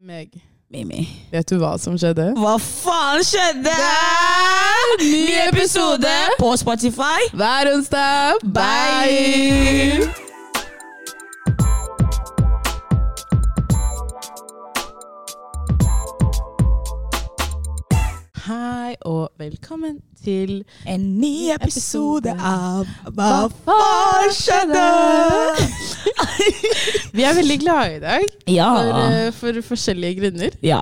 Meg, Mimi. vet du hva som skjedde? Hva faen skjedde? Ny episode på Spotify. hver onsdag. Bye! Hei og velkommen til En ny episode av Hva faen skjedde? Vi er veldig glade i dag Ja. for, eh, for forskjellige grunner. ja.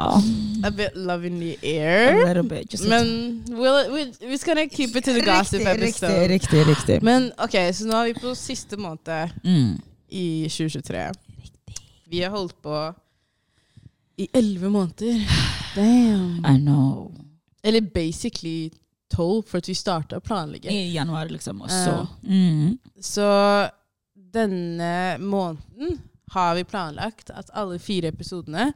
A bit love in the A air. little bit, just Men we'll, we, we're gonna keep it to the gossip Riktig, episode. riktig. riktig. Men ok, så nå er vi på siste måned Mm. i 2023. Riktig. Vi har holdt på i elleve måneder. Damn. I know. Eller basically tolv, for at vi starta å planlegge. I januar, liksom. Og så mm. Så denne måneden har vi planlagt at alle fire episodene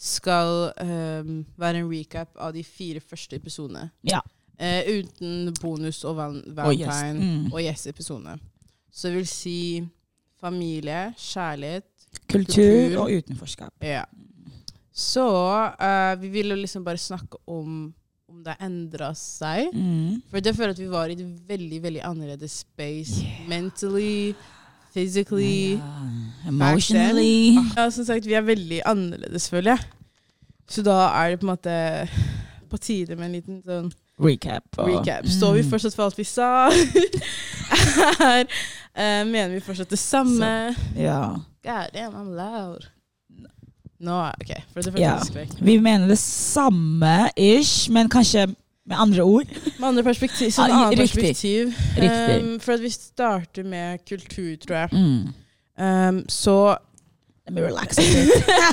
skal um, være en recap av de fire første episodene. Ja. Uh, uten bonus og val Og yes-episodene. Mm. Yes. Så det vil si familie, kjærlighet Kultur Kultur. og utenforskap. Ja. Så uh, vi vil jo liksom bare snakke om om det har endra seg. Mm. For jeg føler at vi var i et veldig veldig annerledes space. Mentally, physically. yeah. Emotionally. Ja, som sagt, vi er veldig annerledes, føler jeg. Så da er det på en måte på tide med en liten sånn Recap. recap. Står vi Mm. fortsatt for alt vi sa? Her, uh, mener vi fortsatt det samme? Ja. God damn, I'm loud. Nå, ok, for det Ja. Vi mener det samme ish, men kanskje med andre ord. Med andre perspektiv, sånn Ja, annet riktig. perspektiv. Riktig. Um, for at vi starter med kultur, tror jeg. Mm. Um, så Let me relax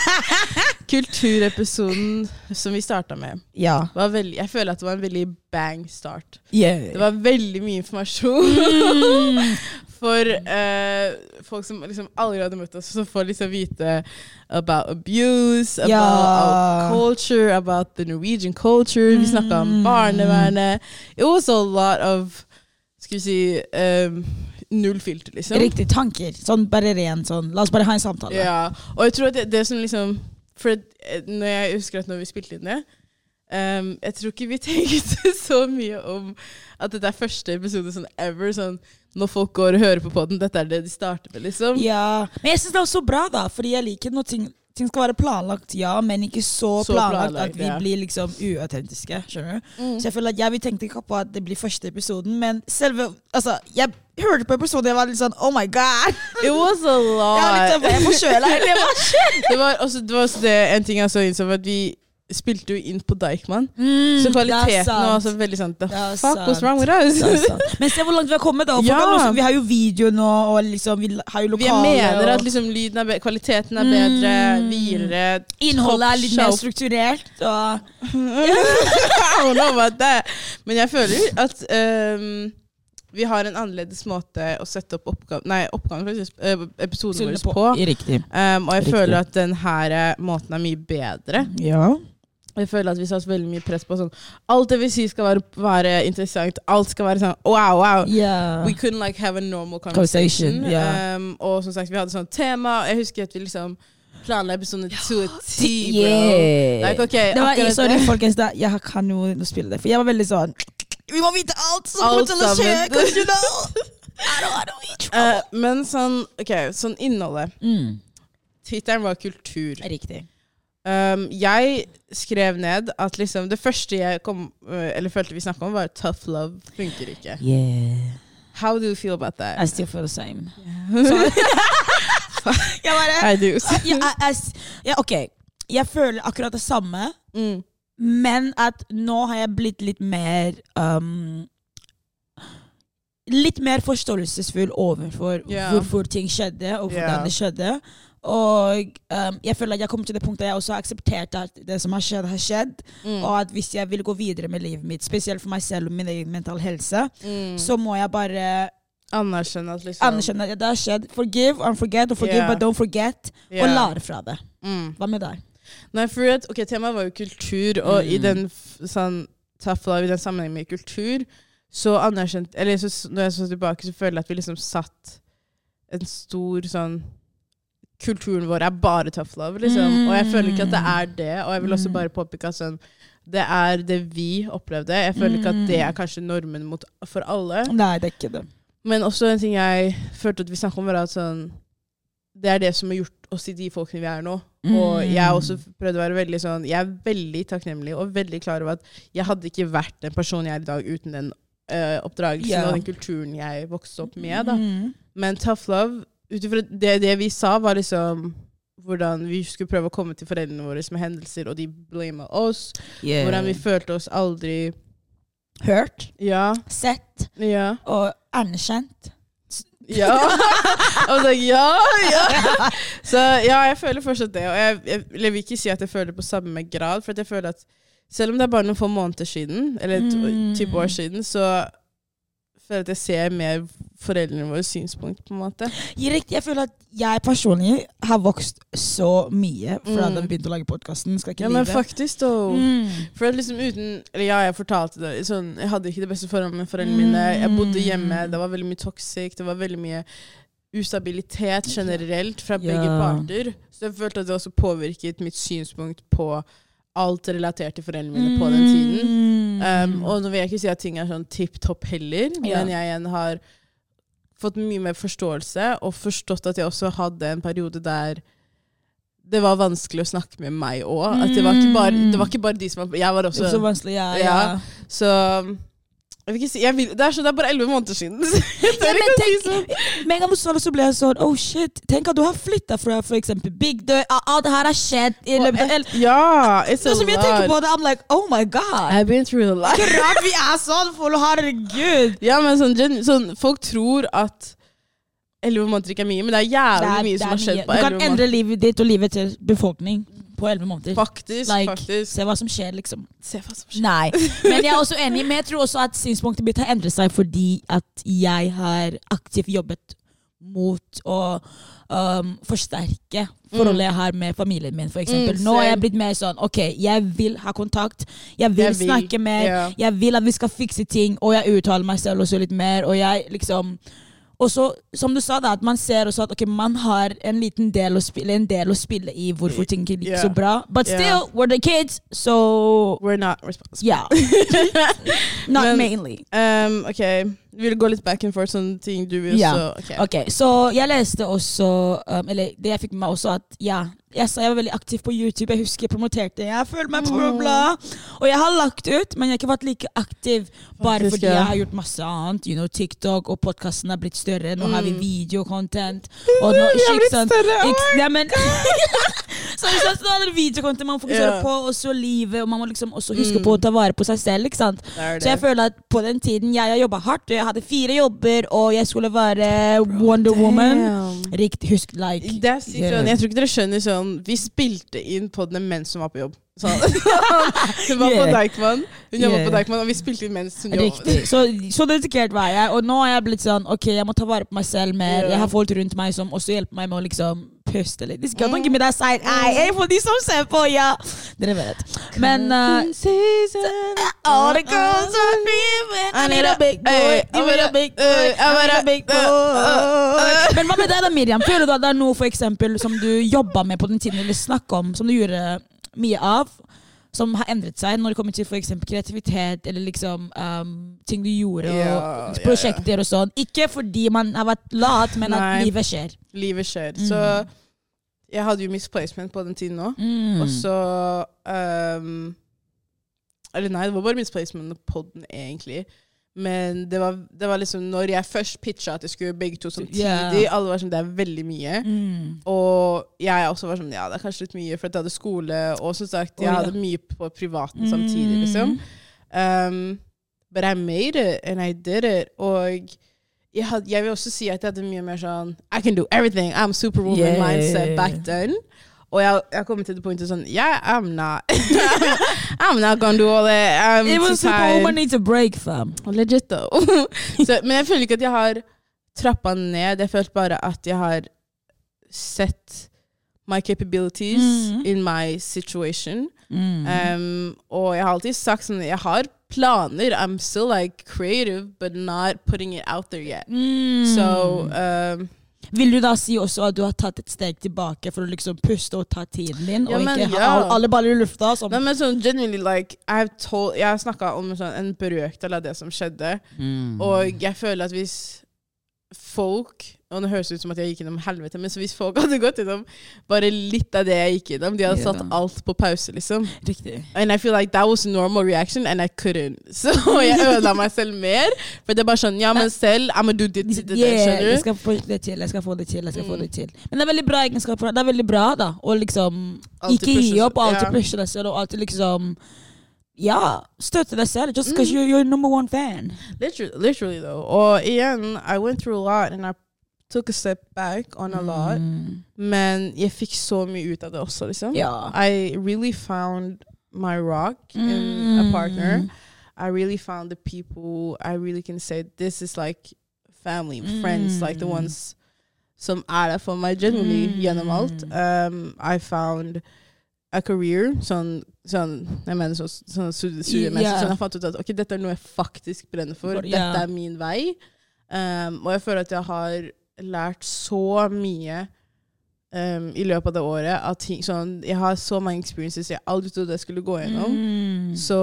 kulturepisoden som vi starta med, ja. var veldig Jeg føler at det var en veldig bang start. Yeah. Det var veldig mye informasjon Mm. for eh, folk som liksom aldri hadde møtt oss, som får liksom vite about abuse, about Ja. culture, about the Norwegian culture. Vi snakka om Mm. barnevernet. It was a lot of Skal vi si um, null filter, liksom. Riktig tanker. Sånn bare ren sånn La oss bare ha en samtale. Ja, og jeg tror at det, det som liksom For eh, når jeg husker at når vi spilte inn det um, Jeg tror ikke vi tenkte så mye om at dette er første episode sånn ever. Sånn når folk går og hører på podden, dette er det de starter med, liksom. Ja. Men jeg syns det er så bra, da, fordi jeg liker når ting, ting skal være planlagt, ja, men ikke så, Så planlagt, planlagt, at vi ja. blir liksom uautentiske. Skjønner du? Mm. Så jeg føler at jeg, vil tenke ikke på at det blir første episoden, men selve Altså, jeg hørte på episoden, jeg var litt sånn Oh my god! It was a Jeg sånn, lot. jeg får sjøla, eller hva skjer? det, var også, det var også det en ting jeg så innså, at vi spilte jo inn på Deichman. Mm, Så kvaliteten var også veldig sånn The Det fuck was wrong with us? Sant. Men se hvor langt vi har kommet. da. For Ja. liksom, vi har jo video nå, og liksom, vi har jo Vi lokale. mener og at liksom lyden er bedre, kvaliteten er bedre, Mm. videre Innholdet er litt mer strukturert. Og I don't know about that. Men jeg føler at um, vi har en annerledes måte å sette opp oppgave, nei, oppgaven, faktisk, vår episodene våre på. Riktig. Um, og jeg Riktig. føler at den her eh, måten er mye bedre. Ja. Jeg føler at vi satte veldig mye press på sånn Alt det vi sier skal være, være interessant. Alt skal være sånn wow, wow. Yeah. We couldn't like have a normal conversation. Conversation, yeah. um, og som sagt, vi hadde sånn tema. Jeg husker at vi liksom planla episode to og ti, bro. Yeah. Like, okay, Det var, sorry, det. folkens. Da, jeg kan jo spille det. For jeg var veldig sånn Vi må vite alt som kommer til å skje! you know I don't. Eh, men sånn, ok, sånn innholdet. Mm. Tittelen var kultur. Riktig. Um, jeg skrev ned at liksom det første jeg kom, uh, eller følte vi snakka om, var tough love funker ikke. Yeah. How do you feel about that? I still feel the same. Yeah. jeg bare I do. ja, jeg, jeg, ja, OK. Jeg føler akkurat det samme, Mm. men at nå har jeg blitt litt mer um, Litt mer forståelsesfull overfor yeah. hvorfor ting skjedde, og hvordan yeah. det skjedde. Og um, jeg føler at jeg kommer til det punktet jeg også har akseptert at det som har skjedd, har skjedd. Mm. Og at hvis jeg vil gå videre med livet mitt, spesielt for meg selv og min egen mental helse, Mm. så må jeg bare Anerkjenne at liksom anerkjenne at det har skjedd. Forgive and forget, og forgive, yeah. but don't forget. Yeah. Og lære fra det. Mm. Hva med deg? Nei, for at, ok, Temaet var jo kultur, og i Mm. den sånn, tough love, i den sammenhengen med kultur, så anerkjent Eller så, når jeg så tilbake, så føler jeg at vi liksom satt en stor sånn kulturen vår er bare tough love, liksom. Og jeg føler ikke at det er det. Og jeg vil også Mm. bare påpeke at sånn det er det vi opplevde. Jeg føler ikke at det er kanskje normen mot, for alle. Nei, det er ikke det. Men også en ting jeg følte at vi snakket om, var at sånn Det er det som har gjort oss til de folkene vi er nå. Og jeg også prøvd å være veldig sånn Jeg er veldig takknemlig og veldig klar over at jeg hadde ikke vært den personen jeg er i dag uten den uh, oppdragelsen yeah. og den kulturen jeg vokste opp med. da. Mm. Men tough love, ut ifra det, det vi sa, var liksom hvordan vi skulle prøve å komme til foreldrene våre med hendelser, og de blama oss. Yeah. Hvordan vi følte oss aldri Hørt, Ja. sett Ja. og anerkjent. Ja. og så, ja, ja. Så ja, jeg føler fortsatt det. Og jeg, jeg, jeg vil ikke si at jeg føler det på samme grad, for jeg føler at selv om det er bare noen få måneder siden, eller et Mm. type år siden, så føler at jeg ser mer foreldrene våre synspunkt, på en måte. Ja. Jeg føler at jeg personlig har vokst så mye fra Mm. da vi begynte å lage podkasten. Ja, men faktisk, da. Mm. For liksom uten Eller ja, jeg fortalte det. Sånn, jeg hadde ikke det beste forholdet med foreldrene mine. Jeg bodde hjemme. Det var veldig mye toxic. Det var veldig mye ustabilitet generelt fra begge Ja. parter. Så jeg følte at det også påvirket mitt synspunkt på alt relatert til foreldrene mine på den tiden. Mm. Um, og nå vil jeg ikke si at ting er sånn tipp topp heller, Ja. men jeg igjen har fått mye mer forståelse og forstått at jeg også hadde en periode der det var vanskelig å snakke med meg òg. Det var, det var ikke bare de som var Jeg var også er vanskelig, ja. Ja. Så ikke si, jeg vil, det, er så, det er bare elleve måneder siden. Jeg Ja, men si tenk-. Med en gang du så ble jeg sånn Oh shit, tenk at du har flytta fra eksempel Big Døy. Alt det her har skjedd i løpet av el- Ja, it's a Nå som jeg tenker på lot. det, I'm like Oh my god. I've been through a lot. Ikke rart vi er sånn, for herregud. Ja, men sånn, gen- sånn, folk tror at elleve måneder ikke er mye, men det er jævlig mye som har skjedd på Du kan endre livet ditt og livet til befolkning på elleve måneder. Faktisk, Like, faktisk. Se hva som skjer, liksom. Se hva som skjer. Nei. Men jeg er også enig. Men jeg tror også at synspunktet mitt har endret seg fordi at jeg har aktivt jobbet mot å um, forsterke forholdet jeg har med familien min, f.eks. Mm, Nå er jeg blitt mer sånn OK, jeg vil ha kontakt. Jeg vil, Jeg vil, snakke mer. Yeah. Jeg vil at vi skal fikse ting, og jeg uttaler meg selv også litt mer. Og jeg liksom og så, som du sa, da, at man ser også at okay, man har en liten del å spille, en del å spille i hvorfor ting ikke gikk Yeah. så bra. But Yeah. still, we're the kids, so We're not responsible. yeah. Not Men- mainly. Um, ok, vi vil gå litt back and forth, sånne ting du vil Ja. så ok. Ok, Så jeg leste også um, Eller det jeg fikk med meg også, at ja, jeg sa jeg var veldig aktiv på YouTube. Jeg husker jeg promoterte. Jeg føler meg på bla, bla. Og jeg har lagt ut, men jeg har ikke vært like aktiv bare Faktisk, fordi jeg har gjort masse annet. You know, TikTok og podkasten er blitt større. Nå har vi videokontent videocontent. Og nå, Jeg er ikke blitt større, Ikke- Ja, men Så ikke sant, nå er det videocontent man fokuserer yeah. på, og så livet, og man må liksom også huske Mm. på å ta vare på seg selv. ikke sant? Det det. Så jeg føler at på den tiden jeg har jobba hardt, og jeg hadde fire jobber, og jeg skulle være Wonder Woman Riktig, husk like. Det er sykt Yeah. Jeg tror ikke dere skjønner sånn Vi spilte inn podene mens hun var på jobb. Hun var på Yeah. Deichman, hun jobba Yeah. på Deichman, og vi spilte inn mens hun. Riktig. Så, så dedikert var jeg, og nå har jeg blitt sånn Ok, jeg må ta vare på meg selv mer. Jeg har folk rundt meg som også hjelper meg med å liksom puste litt. This girl, don't give me that side eye. Hey, for de som ser på, ja. Dere vet. Men uh, All the girls are screaming I need a big boy. Hey, Give a big boy. I need a big boy. uh, uh. Men hva med deg da, Miriam? Føler du at det er noe for eksempel, som du jobba med på den tiden, eller snakka om, som du gjorde mye av? Som har endret seg når det kommer til eksempel kreativitet eller liksom um, ting du gjorde, og yeah, prosjekter yeah. og sånn. Ikke fordi man har vært lat, men at livet skjer. Livet skjer. Mm. Så jeg hadde jo misplacement på den tiden òg. Mm. Og så um, Eller nei, det var bare misplacement på den, egentlig. Men det var, det var liksom når jeg først pitcha at jeg skulle begge to samtidig, Yeah. alle var sånn Det er veldig mye. Mm. Og jeg også var sånn Ja, det er kanskje litt mye, for jeg hadde skole, og som sagt, jeg oh, ja. hadde mye på privaten samtidig, liksom. Um, but I made it, and I did it. Og jeg, had, jeg vil også si at jeg hadde mye mer sånn I can do everything. I'm superwoman Yeah. mindset back then. Og jeg, jeg kom til det punktet sånn Yeah, I'm not. I'm not gonna do all that. I'm It too was super needs a break, fam. Legit, though. så, men jeg føler ikke at jeg har trappa ned. Jeg følte bare at jeg har sett my capabilities Mhm. in my situation. Mm. Um, og jeg har alltid sagt sånn Jeg har planer. I'm still like creative, but not putting it out there yet. Mm. So um, Vil du da si også at du har tatt et steg tilbake for å liksom puste og ta tiden din, Ja, og men ikke ha ja. alle baller i lufta? Som, Nei, men sånn genuinely, like, I've told, Jeg har snakka om sånn, en brøkdel av det som skjedde. Mm. Og jeg føler at hvis folk Og det høres ut som at jeg gikk gjennom helvete, men så hvis folk hadde gått gjennom bare litt av det jeg gikk gjennom De hadde satt alt på pause, liksom. Riktig. And I feel like that was a normal reaction, and I couldn't. Så jeg ødela meg selv mer. For det er bare sånn Ja, men selv I'm gonna do this, this, this, Yeah, skjønner jeg skal få det til, jeg skal få det til. jeg skal få Mm. det til. Men det er veldig bra egenskaper. Det er veldig bra da, å liksom Alltid ikke gi opp, og alltid pushe deg selv, og alltid liksom Ja, to deg selv. Just because Mm. you're, you're number one fan. Literally, literally though. Or igjen, I went through a lot, and I took a step back on a lot. Mm. Men jeg fikk så mye ut av det liksom. Ja. I really found my rock in a partner. Mm. I really found the people I really can say this is like family, friends, like the Mm. ones som der for meg genuinely Mm. gjennom alt. Um, I found a career, sånn, sånn jeg mener sånn, sånn studie- studiemessig. yeah. Sånn jeg fant ut at ok, dette er noe jeg faktisk brenner for. yeah. Dette er min vei. Um, og jeg føler at jeg har lært så mye um, i løpet av det året. At ting, sånn, jeg har så mange experiences jeg aldri trodde jeg skulle gå gjennom. Mm. Så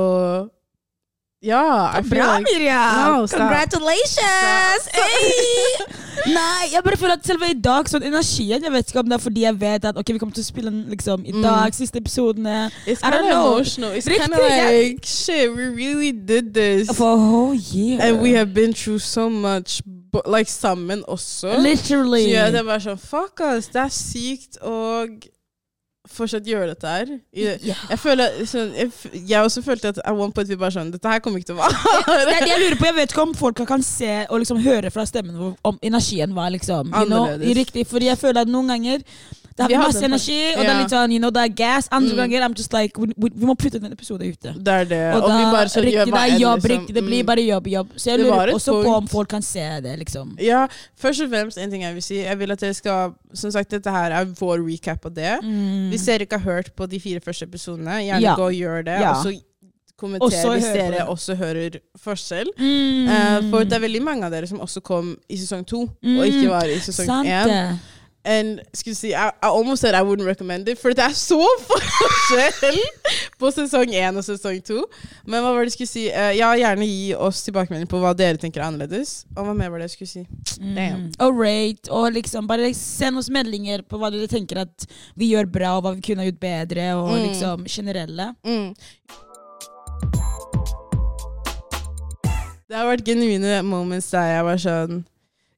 ja, I feel Bra, like Miriam! No. Congratulations! Hey! Nei, jeg bare føler at selve i dag, sånn energien Jeg vet ikke om det er fordi jeg vet at ok, vi kommer til å spille den liksom i Mm. dag, siste episodene. it's kind of emotional. It's kind of like shit. We really did this, For a whole year. and we have been through so much, but like sammen også. Literally. Så ja, det bare sånn Fuck us, det er sykt å fortsatt gjøre dette her. Jeg, jeg føler sånn, jeg, jeg også følte at at one point vi bare sånn Dette her kommer ikke til å vare. Det det jeg lurer på. Jeg vet ikke om folk kan se og liksom høre fra stemmen vår om energien var liksom you know, riktig. Fordi jeg føler at noen ganger det har vi masse energi, og det er litt sånn, you know, det er gas. Andre Mm. ganger I'm just like, vi, vi må putte den episoden ute. Det er det. Og, Og, da, vi bare sånn, riktig, det er jobb, liksom. riktig, det blir Mm. bare jobb, jobb. Så jeg lurer også punkt. på om folk kan se det, liksom. Ja, først og fremst en ting jeg vil si. Jeg vil at dere skal Som sagt, dette her er vår recap av det. Mm. Hvis dere ikke har hørt på de fire første episodene, gjerne Ja. gå og gjør det. Ja. Og så kommenter hvis dere det. også hører forskjell. Mm. Uh, for det er veldig mange av dere som også kom i sesong to, og Mm. ikke var i sesong én. And skulle si, I, I almost said I wouldn't recommend it, for det er så forskjell på sesong én og sesong to. Men hva var det jeg skulle si? Uh, ja, gjerne gi oss tilbakemelding på hva dere tenker er annerledes. Og hva mer var det jeg skulle si? Mm. Og rate, og liksom bare send oss meldinger på hva dere tenker at vi gjør bra, og hva vi kunne ha gjort bedre, og Mm. liksom generelle. Mm. Det har vært genuine moments der jeg var sånn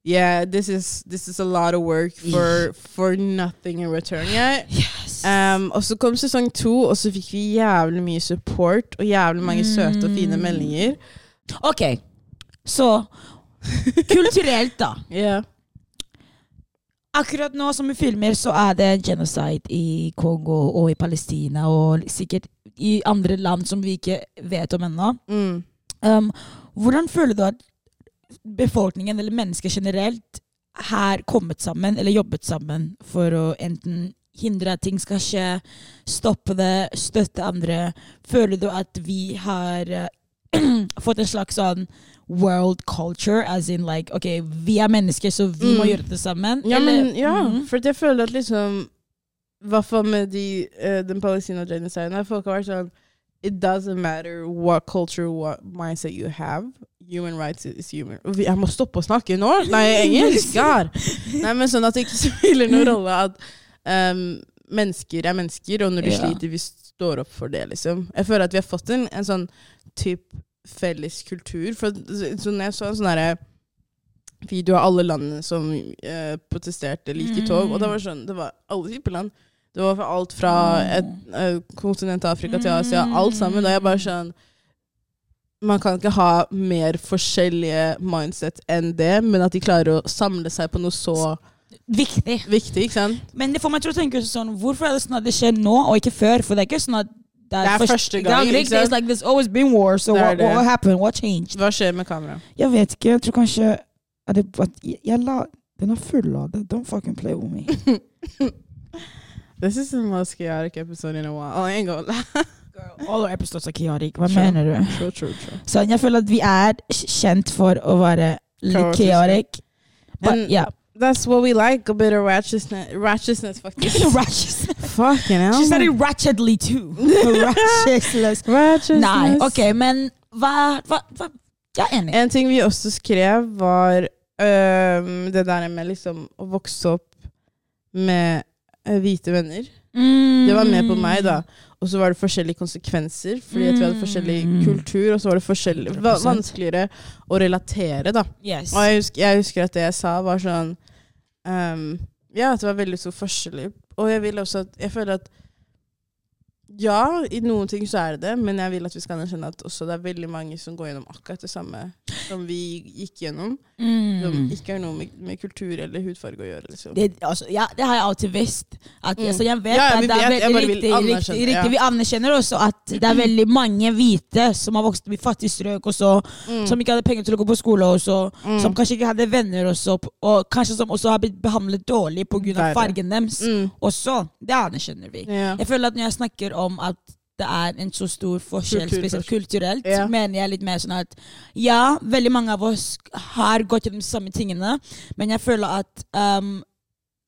Yeah, this is, this is a lot of work for, for nothing in return. yet. Yes. um, og så kom sesong to, og så fikk vi jævlig mye support og jævlig mange søte og fine Mm. meldinger. ok, så kulturelt, da. Yeah. Akkurat nå som vi filmer, så er det genocide i Kongo og i Palestina, og sikkert i andre land som vi ikke vet om ennå. Mm. Um, hvordan føler du at befolkningen, eller mennesker generelt, har kommet sammen, eller jobbet sammen, for å enten hindre at ting skal skje, stoppe det, støtte andre? Føler du at vi har eh, fått en slags sånn world culture, as in like, ok, vi er mennesker, så vi må Mm. gjøre det sammen? Ja, eller- men, ja mm. for jeg føler at liksom I hvert fall med de, uh, den Palestina-genociden her, folk har vært sånn It doesn't matter what culture, what mindset you have. Human rights is human. Jeg må stoppe å snakke nå! Nei, engelsk! God. Nei, men sånn at det ikke spiller noen rolle at um, mennesker er mennesker, og når de Ja. sliter, vi står opp for det, liksom. Jeg føler at vi har fått en, en sånn typ felles kultur. For så så når jeg så en sånn herre video av alle landene som eh, protesterte like tog, og det var sånn Det var alle typer land. Det var alt fra et et kontinent Afrika til Asia, alt sammen. Er jeg bare sånn Man kan ikke ha mer forskjellige mindset enn det, men at de klarer å samle seg på noe så Viktig. viktig, ikke sant? Men det får meg til å tenke sånn, hvorfor er det sånn at det skjer nå, og ikke før? For det er ikke sånn at det Det er først- første gang, Det er ikke sant? like there's always been war, so what, what happened? What changed? Hva skjer med kameraet? Jeg vet ikke, jeg tror kanskje at det, at jeg, jeg la, Den er fulladet. Don't fucking play with me. This is the most chaotic episode in a while. Oh, I ain't gonna lie. All our episodes are chaotic. Hva true. mener du? True, true, true. Sånn, jeg føler at vi er kjent for å være litt chaotic. But, yeah. That's what we like, a bit of ratchetness, ratchetness faktisk. Ratchet. Fucking hell. She said it ratchetly too. Ratchetless. Ratchetness. Nei, ok, men hva, hva, hva Jeg er enig. En ting vi også skrev, var um, det der med liksom å vokse opp med hvite venner. Det var med på meg, da. Og så var det forskjellige konsekvenser, fordi at vi hadde forskjellig Mm. kultur, og så var det vanskeligere å relatere, da. Yes. Og jeg husker, jeg husker at det jeg sa, var sånn um, Ja, at det var veldig stor forskjell. Og jeg vil også at Jeg føler at ja, i noen ting så er det det, men jeg vil at vi skal anerkjenne at også det er veldig mange som går gjennom akkurat det samme som vi gikk gjennom. Som Mm. ikke har noe med, med kultur eller hudfarge å gjøre. Liksom. Det, altså, ja, det har jeg alltid visst. At, Mm. altså, jeg vet Ja, ja, at det er veldig riktig, riktig, riktig. Vi anerkjenner også at det er veldig mange hvite som har vokst opp i fattige strøk, også, Mm. som ikke hadde penger til å gå på skole, også, Mm. som kanskje ikke hadde venner, også, og kanskje som også har blitt behandlet dårlig pga. Fargen deres. Mm. Også. Det anerkjenner vi. Jeg føler at når jeg snakker om at det er en så stor forskjell, spesielt kulturelt, Ja. mener jeg litt mer sånn at ja, veldig mange av oss har gått gjennom de samme tingene, men jeg føler at um,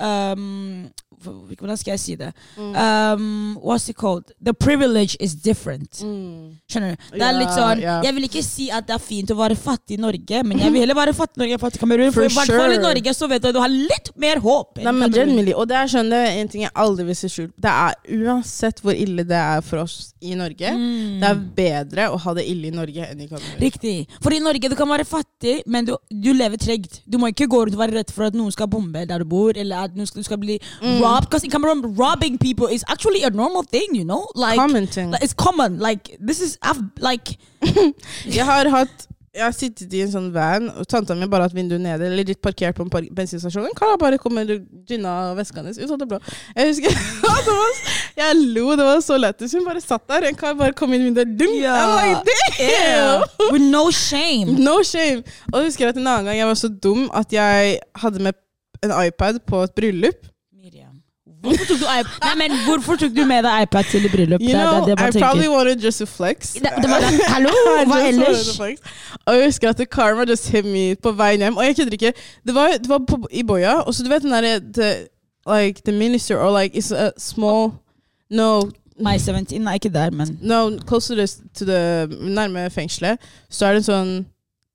um, Hvordan skal jeg si det? Mm. Um, what's it called? The privilege is different. Mm. Skjønner du? Det er yeah, litt sånn yeah. Jeg vil ikke si at det er fint å være fattig i Norge, men jeg vil heller være fattig i Norge enn fattig i Kamerun. For, For i hvert fall i. Norge så vet du at du har litt mer håp. Nei, men generally, og det er sånn, det er en ting jeg aldri vil si skjult Det er uansett hvor ille det er for oss i Norge, Mm. det er bedre å ha det ille i Norge enn i Kamerun. Riktig. For i Norge du kan være fattig, men du, du lever trygt. Du må ikke gå rundt og være redd for at noen skal bombe der du bor, eller at du skal bli Mm. robbed. Because in Cameroon, robbing people is actually a normal thing, you know? Like, Commenting. like, it's common. Like, this is, I've, like, Jeg har hatt jeg har sittet i en sånn van, og tanta mi bare hatt vinduet nede, eller litt parkert på en bensinstasjon. En kar bare kom med gina veska hans ut av det blå. Jeg husker det var, Jeg lo, det var så lættis. Hun bare satt der, en kar bare kom inn vinduet. Dum! yeah. I'm like, yeah. with no shame. No shame! Og jeg husker at en annen gang jeg var så dum at jeg hadde med en iPad på et bryllup. Miriam. Hvorfor tok? Nei, men hvorfor tok du med deg iPad til bryllup? You know, det- det det I probably wanted just to flex. Det, det var, hallo, hva ellers? Og jeg husker at Karma just hit me på veien hjem. Og jeg kødder ikke. Det var, det var på, i Boya, og så du vet den derre the- Like the minister, or like it's a small No, My 17 er ikke der, men no closer to the, the nærme fengselet, så er det en sånn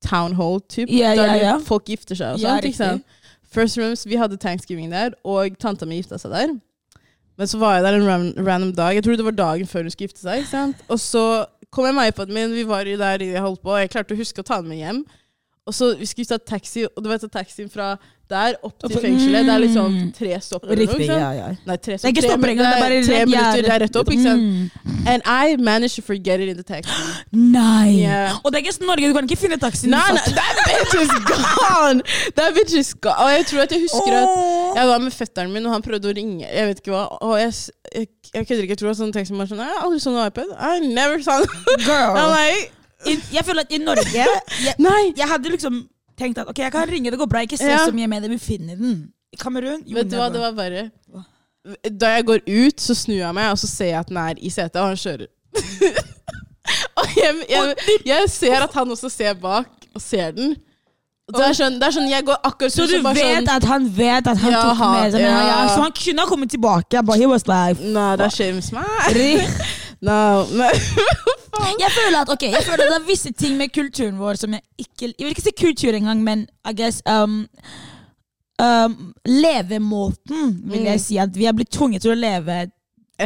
town hall type. Ja, der ja, ja. folk gifter seg og Ja, sånt. ikke sant? First rooms, Vi hadde thanksgiving der, og tanta mi gifta seg der. Men så var jeg der en ran random dag. Jeg tror det var dagen før hun skulle gifte seg. ikke sant? Og så kom jeg med iPaden min, vi var jo der jeg holdt på, og jeg klarte å huske å ta den med hjem. Og så Vi skulle ta taxi, og du vet at taxien fra der opp til fengselet, det er liksom tre stopp. Riktig, ja, ja. Nei, tre Det er ikke stopper engang. det er bare tre minutter, det er rett opp. ikke sant? Mm. And I managed to forget it in the taxi. Nei! Yeah. Og det er ikke sånn Norge, du kan ikke finne taxien. Nei, nei, that bitch is gone! That bitch is gone. Og jeg tror at jeg husker at jeg var med fetteren min, og han prøvde å ringe. Jeg vet ikke hva. Og jeg, jeg, jeg kødder ikke. Jeg tror at sånn var sånn Jeg har aldri sånn iPad. I never saw it. I'm Girl. like, I, jeg føler at i Norge jeg, jeg hadde liksom tenkt at ok, jeg kan ringe, det går bra, ikke se Ja. så mye med det, finner den. I Kamerun? jo, Vet du hva, never. det var verre. Hva? Da jeg går ut, så snur jeg meg, og så ser jeg at den er i setet, og han kjører. og jeg, jeg, jeg ser at han også ser bak, og ser den. Det er sånn, det er sånn jeg går akkurat Så Så du bare vet sånn, at han vet at han tok med seg men han- ja. ja, Så han kunne ha kommet tilbake, but he was like Nah, that shames meg. Ri- No, men Jeg føler at okay, jeg føler at det er visse ting med kulturen vår som jeg ikke Jeg vil ikke si kultur engang, men I guess um, um, Levemåten, vil jeg Mm. si. At vi er blitt tvunget til å leve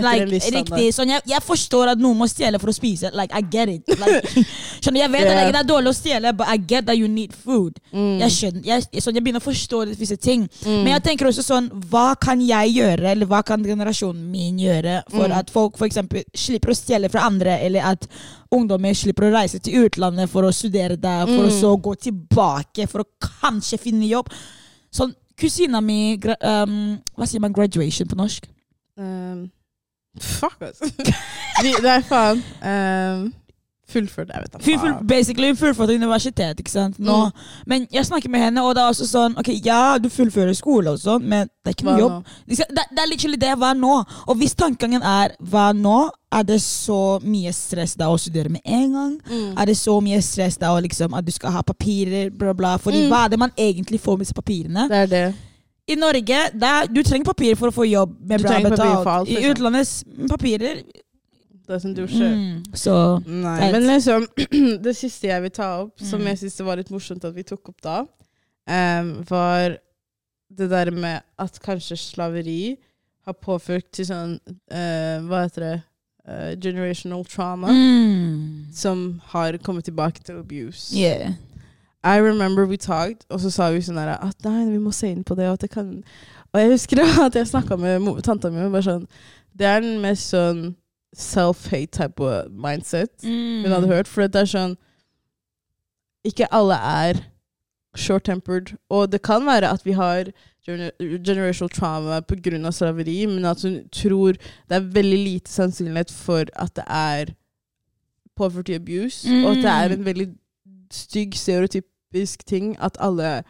like, riktig. Sånn, jeg, jeg forstår at noen må stjele for å spise. Like, I get it. Like, skjønner, jeg vet Yeah. at det er dårlig å stjele, but I get that you need food. Mm. Jeg skjønner, jeg, sånn, jeg begynner å forstå visse ting. Mm. Men jeg tenker også sånn, hva kan jeg gjøre, eller hva kan generasjonen min gjøre, for Mm. at folk for eksempel slipper å stjele fra andre, eller at ungdommer slipper å reise til utlandet for å studere der, for å Mm. så gå tilbake, for å kanskje finne jobb. Sånn, kusina mi, um, hva sier man graduation på norsk? Um, fuck, altså. Nei, det faen. Um, fullført, jeg vet da faen. full, basically fullført universitet, ikke sant? Nå. Mm. Men jeg snakker med henne, og det er også sånn, ok, ja, du fullfører skole og sånn, men det er ikke noe jobb. Det, det er literally det, hva nå? Og hvis tankegangen er hva nå, er det så mye stress da å studere med en gang? Mm. Er det så mye stress da liksom, at du skal ha papirer, bla bla, fordi Mm. hva er det man egentlig får med disse papirene? Det er det. I Norge er, du trenger papir for å få jobb med Du bra betalt. for alt, I liksom. utlandet papirer Doesn't do shit. mm, Så Nei, Right. men liksom Det siste jeg vil ta opp, som Mm. jeg syns det var litt morsomt at vi tok opp da, um, var det der med at kanskje slaveri har påført til sånn uh, Hva heter det? Uh, generational trauma. mm, Som har kommet tilbake til abuse. Yeah. I remember we talked, og så sa vi sånn der at nei, vi må se inn på det, og at det kan Og jeg husker at jeg snakka med tanta mi, og bare sånn Det er den mest sånn self-hate type of mindset Mm. hun hadde hørt. For det er sånn Ikke alle er short-tempered. Og det kan være at vi har gener- generational trauma pga. slaveri, men at hun tror det er veldig lite sannsynlighet for at det er poverty abuse, og at det er en veldig stygg, stereotypisk ting at alle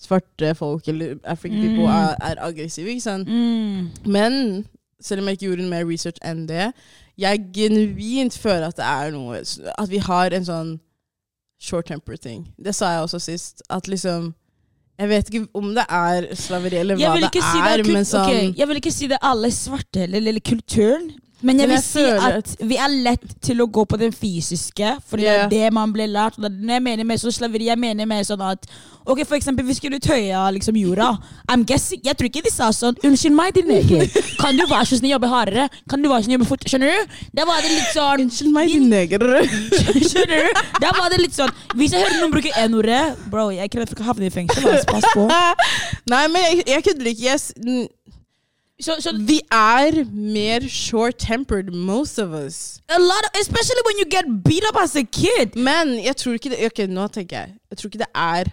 svarte folk eller African people Mm. er, er aggressive. ikke sant? Mm. Men selv om jeg ikke gjorde mer research enn det, jeg genuint føler at det er noe At vi har en sånn short temper ting. Det sa jeg også sist. At liksom Jeg vet ikke om det er slaveri eller hva det er, si det er men sånn okay, Jeg vil ikke si det er alle svarte eller, eller kulturen. Men jeg vil si at vi er lett til å gå på den fysiske, fordi det er det man blir lært. Det jeg mener med sånn slaveri, jeg mener med sånn at Ok, for eksempel, vi skulle tøye liksom jorda. I'm guessing, Jeg tror ikke de sa sånn Unnskyld meg, din neger. Kan du være så snill jobbe hardere? Kan du være så snill jobbe fort? Skjønner du? Da var det litt sånn Unnskyld meg, din- neger. Skjønner du? Da var det litt sånn Hvis jeg hører noen bruke n-ordet Bro, jeg er ikke redd for å havne i fengsel. ass. Pass på. Nei, men jeg, jeg kødder ikke. Jeg, so Så, så vi er mer short-tempered, most of us. A lot of, especially when you get beat up as a kid. Men jeg tror ikke det Ok, nå tenker jeg. Jeg tror ikke det er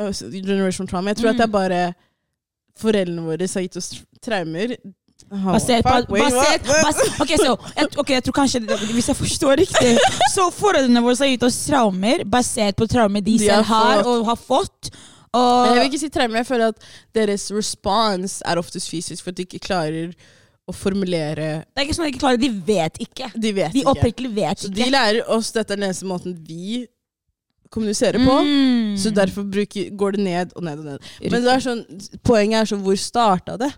uh, generational trauma. Jeg tror at det er bare foreldrene våre som har gitt oss traumer. Oh, Basert på basert, basert, okay, so, jeg, ok, jeg tror kanskje Hvis jeg forstår riktig Så foreldrene våre har gitt oss traumer basert på traumer de, De selv har har og har fått. Men Og, jeg vil ikke si traumer. Jeg føler at deres respons er oftest fysisk, for at de ikke klarer å formulere det er ikke sånn at de ikke klarer De vet ikke. De vet De ikke. oppriktig vet Så de lærer oss dette er den eneste måten vi kommuniserer på. Mm. Så derfor bruker, går det ned og ned og ned. Men det er sånn, poenget er sånn, hvor starta det?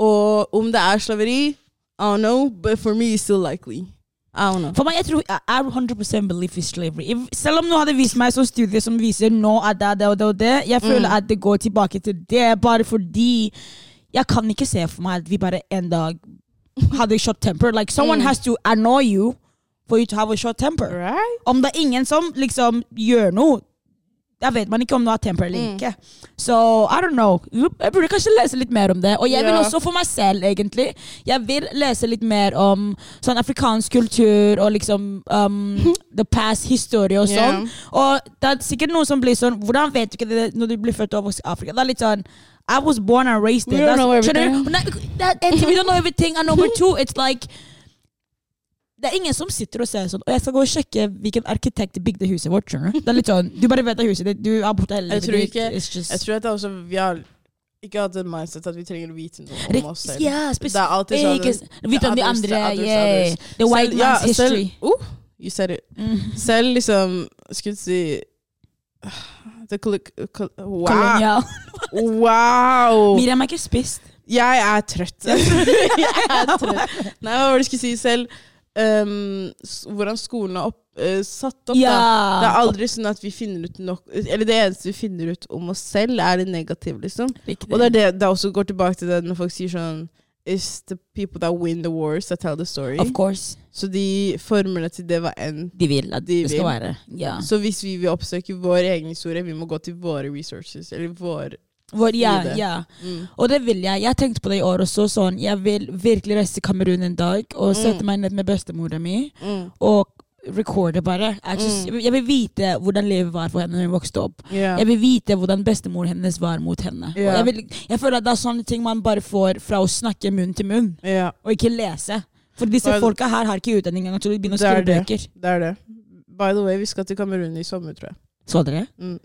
Og om det er slaveri, I don't know, but for me it's still likely. I don't know. For meg, jeg tror I I 100 believe in slavery. If, selv om noen hadde vist meg så studier som viser nå at det er det og det og det, jeg føler Mm. at det går tilbake til det, bare fordi jeg kan ikke se for meg at vi bare en dag hadde short temper. Like, someone Mm. has to annoy you for you to have a short temper. Right? Om det er ingen som liksom gjør noe, da vet man ikke om du har temper eller Mm. ikke. Så I don't know. Jeg burde kanskje lese litt mer om det. Og jeg vil Ja. også for meg selv, egentlig. Jeg vil lese litt mer om sånn afrikansk kultur og liksom um, the past historie og sånn. Og det er sikkert noen som blir sånn Hvordan vet du ikke det når du blir født og oppvokst i Afrika? Det er litt sånn I was born and raised We don't know everything. Er en we don't know everything. And number two, it's like det er ingen som sitter og ser sånn Og jeg skal gå og sjekke hvilken arkitekt bygde huset vårt. skjønner Du Det er litt sånn, du bare vet at huset ditt Du er borte hele Jeg livet tror ditt. ikke- It's just- Jeg tror at det er også, vi har ikke hatt en mindset at vi trenger å vite noe om oss selv. Ja, Det er alltid sånn Ikke s- Vite om de others, andre. the others, yeah. others. The white Selv- ja, man's history. Selv, uh, you said it. Mm. Selv liksom Skulle si the col- col- Wow! Kolonial. wow. Miriam er ikke spist. Jeg er trøtt. jeg er trøtt. Nei, hva var det jeg skulle si selv? Um, hvordan skolen er opp, uh, satt opp. Ja. Da. Det er aldri sånn at vi finner ut nok Eller det eneste vi finner ut om oss selv, er det negative, liksom. Riktig. Og det er det det også går tilbake til det når folk sier sånn It's the people that win the wars that tell the story. Of course. Så de former det til det hva enn. De vil at De det skal være. Ja. Så hvis vi vil oppsøke vår egen historie, vi må gå til våre resources. Eller vår Vår, ja, ja. mm. Og det vil jeg. Jeg har tenkt på det i år også. Sånn, jeg vil virkelig reise til Kamerun en dag og Mm. sette meg ned med bestemora mi Mm. og recorde bare. Jeg, just, Mm. jeg vil vite hvordan livet var for henne da hun vokste opp. Yeah. Jeg vil vite hvordan bestemor hennes var mot henne. Yeah. Jeg, vil, jeg føler at det er sånne ting man bare får fra å snakke munn til munn, yeah. og ikke lese. For disse Bare- folka her har ikke utdanning engang til å begynne å skrive det. bøker. det er det. By the way, vi skal til Kamerun i sommer, tror jeg. Så dere? Mm.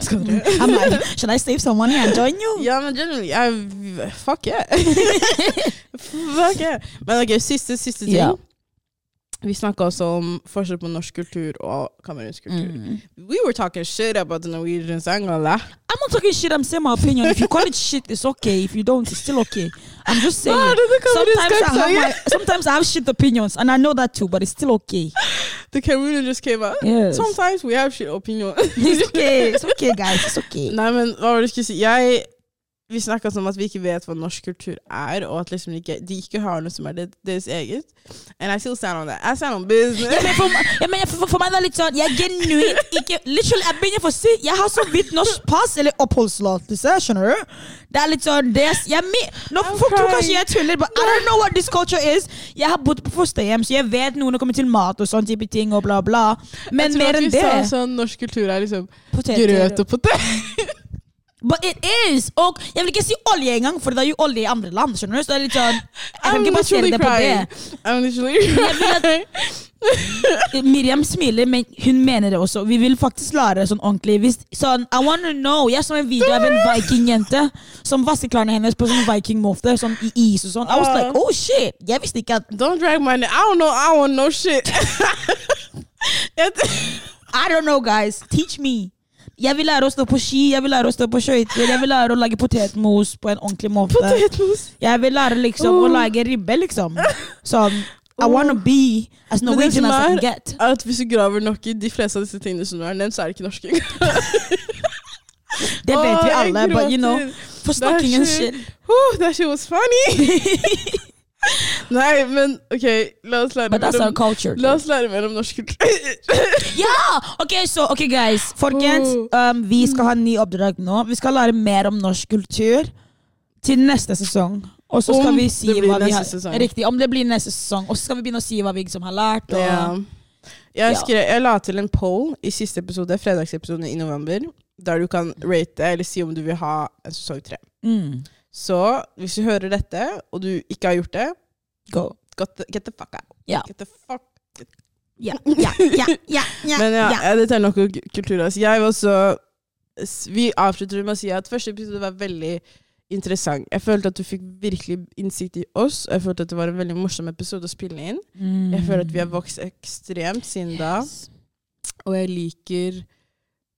Skal dere? I'm like, should I save some money and join you? Ja, men generally I, Fuck yeah. fuck yeah. Men ok, siste, siste ting. Ja. Vi snakka også om forskjell på norsk kultur og kamerunsk kultur. Mm. We were talking shit about the Norwegians, I ain't gonna lie. I'm not talking shit. I'm saying my opinion. If you call it shit, it's okay. If you don't, it's still okay. I'm just saying. Ah, er sometimes I have my, sometimes I have shit opinions, and I know that too. But it's still okay. The Cameroonian just came out. Yes. Sometimes we have shit opinions. It's okay. It's okay, guys. It's okay. Nei, men hva var det jeg skulle si? Jeg, vi snakka om at vi ikke vet hva norsk kultur er, og at liksom ikke, de ikke har noe som er deres eget. And I still stand on that. I stand on business. Ja, men for, ja, men for, for meg det er litt sånn Jeg er genuint ikke Literally, jeg begynner for si Jeg har så vidt norsk pass eller oppholdstillatelse. Skjønner du? Det er litt sånn det, jeg, me- Nå Folk tror kanskje jeg tuller, but I don't know what this culture is. Jeg har bodd på fosterhjem, så jeg vet noen kommer til mat og sånn type ting og bla, bla. Men jeg tror mer at enn vi det sa sånn norsk kultur er liksom poteter. grøt og potet. But it is! Og jeg vil ikke si olje engang, for det er jo olje i andre land. Skjønner du? Så det er litt sånn Jeg kan I'm ikke basere literally det på crying. det. I'm literally Jeg vil at- crying. Miriam smiler, men hun mener det også. Vi vil faktisk lære sånn ordentlig. Hvis, sånn, I wanna know Jeg så en video av en vikingjente som vasker klærne hennes på sånn vikingmåte, sånn i is og sånn. I was Ah. like, oh shit! Jeg visste ikke at Don't drag my name. I don't know. I want no shit. I don't know, guys. Teach me. Jeg vil lære å stå på ski, jeg vil lære å stå på skøyter, jeg vil lære å lage potetmos på en ordentlig måte. Potetmos. Jeg vil lære liksom å Oh. lage ribbe, liksom. Sånn I wanna be as Norwegian as I can er- get. er at hvis du graver nok i de fleste av disse tingene som du har nevnt, så er det ikke norske. Det vet vi alle, but you know, for Det er snakkingen skyld. Oh, that shit was funny! Nei, men OK, la oss lære But that's our culture. la oss lære mer om norsk kultur. Ja! Ok, så, ok guys. Folkens, Oh. um, vi skal ha en ny oppdrag nå. Vi skal lære mer om norsk kultur til neste sesong. Og så skal Om vi si det blir hva vi neste har sesong. Riktig, om det blir neste sesong. Og så skal vi begynne å si hva vi liksom har lært. Og, Ja. Jeg, skrev, jeg la til en poll i siste episode, fredagsepisoden i november, der du kan rate eller si om du vil ha en sesong tre. mm, Så hvis du hører dette, og du ikke har gjort det, go. get the, get the fuck out. Yeah. Get the fuck. Ja, ja, ja, ja, ja, Men ja, ja. dette er nok om kultur. Altså. Jeg var så Vi avslutter med å si at første episode var veldig interessant. Jeg følte at du fikk virkelig innsikt i oss, og jeg følte at det var en veldig morsom episode å spille inn. Mm. Jeg føler at vi har vokst ekstremt siden da. Og jeg liker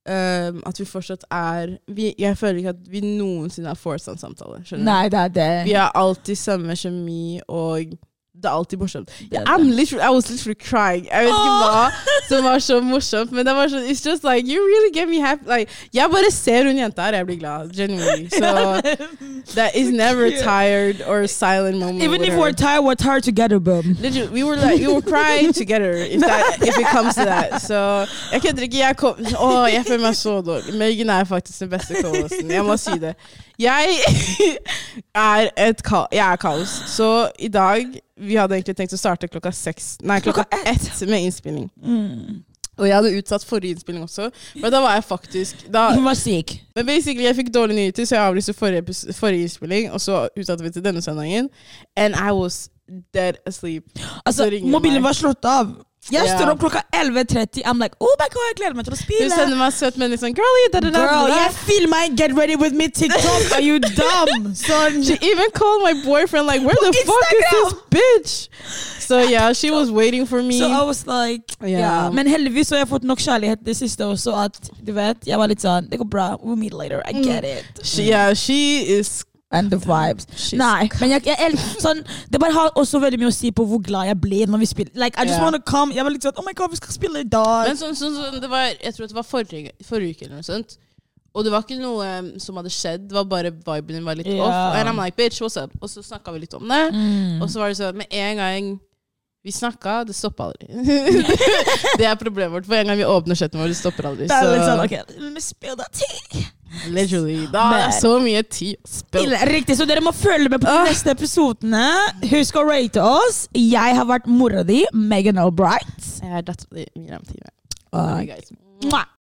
ehm, at vi fortsatt er vi, Jeg føler ikke at vi noensinne har forced en samtale. Skjønner? Nei, det er det. Vi har alltid samme kjemi, og det er alltid morsomt. Yeah, I'm literally, I was literally crying. Jeg vet ikke hva som var så morsomt, men det var sånn It's just like You really get me happy. Like, jeg bare ser hun jenta her, jeg blir glad. Genuinely. So that is never tired or silent moment. Even if her. we're tired, we're tired together, bub. Literally, we were like, we were crying together if, that, if it comes to that. So jeg kødder ikke. Jeg, kom, å, jeg føler meg så dårlig. Megan er faktisk den beste co-hosten. Jeg må si det. Jeg er et ka jeg er kaos. Så i dag Vi hadde egentlig tenkt å starte klokka seks Nei, klokka Klokka ett med innspilling. Mm. Og jeg hadde utsatt forrige innspilling også, men da var jeg faktisk da, Hun var syk. Men basically, jeg fikk dårlige nyheter, så jeg avlyste forrige, forrige innspilling, og så utsatte vi til denne søndagen. And I was dead asleep. Altså, mobilen var slått av. Jeg Ja. står opp klokka 11.30. I'm like, oh my god, jeg gleder meg til å Hun spille. sender meg søt melding sånn Girlie, da, da, da, Girl, jeg filmer en Get ready with me TikTok. Are you dumb? Sånn. She even called my boyfriend like, where the fuck is this bitch? So yeah, she was waiting for me. So I was like, Ja. ja. Men heldigvis så har jeg fått nok kjærlighet det siste også. At du vet, jeg var litt sånn Det går bra. We'll meet later. I mm. get it. She, yeah, she is. And the vibes. She's Nei, men jeg, jeg elsker sånn Det bare har også veldig mye å si på hvor glad jeg ble når vi spiller. Like, I just yeah. wanna come Jeg var litt sånn Oh my god, vi skal spille i dag. Men sånn, sånn, sånn, det var, jeg tror det var forrige, forrige uke eller noe sånt. Og det var ikke noe um, som hadde skjedd, det var bare viben din var litt yeah. off. And I'm like, bitch, what's up? Og så snakka vi litt om det. Mm. Og så var det sånn, med en gang vi snakka, det stoppa aldri. det er problemet vårt. For en gang vi åpner chatten vår, det stopper aldri. det er litt sånn Så Ok, let me spill that til. Literally, da er Men- så mye tid å spille. Riktig, så dere må følge med på de neste episodene. Husk å rate oss. Jeg har vært mora di, Megan Albright. Jeg er dattera di, Miriam Time. Guys. Mwah.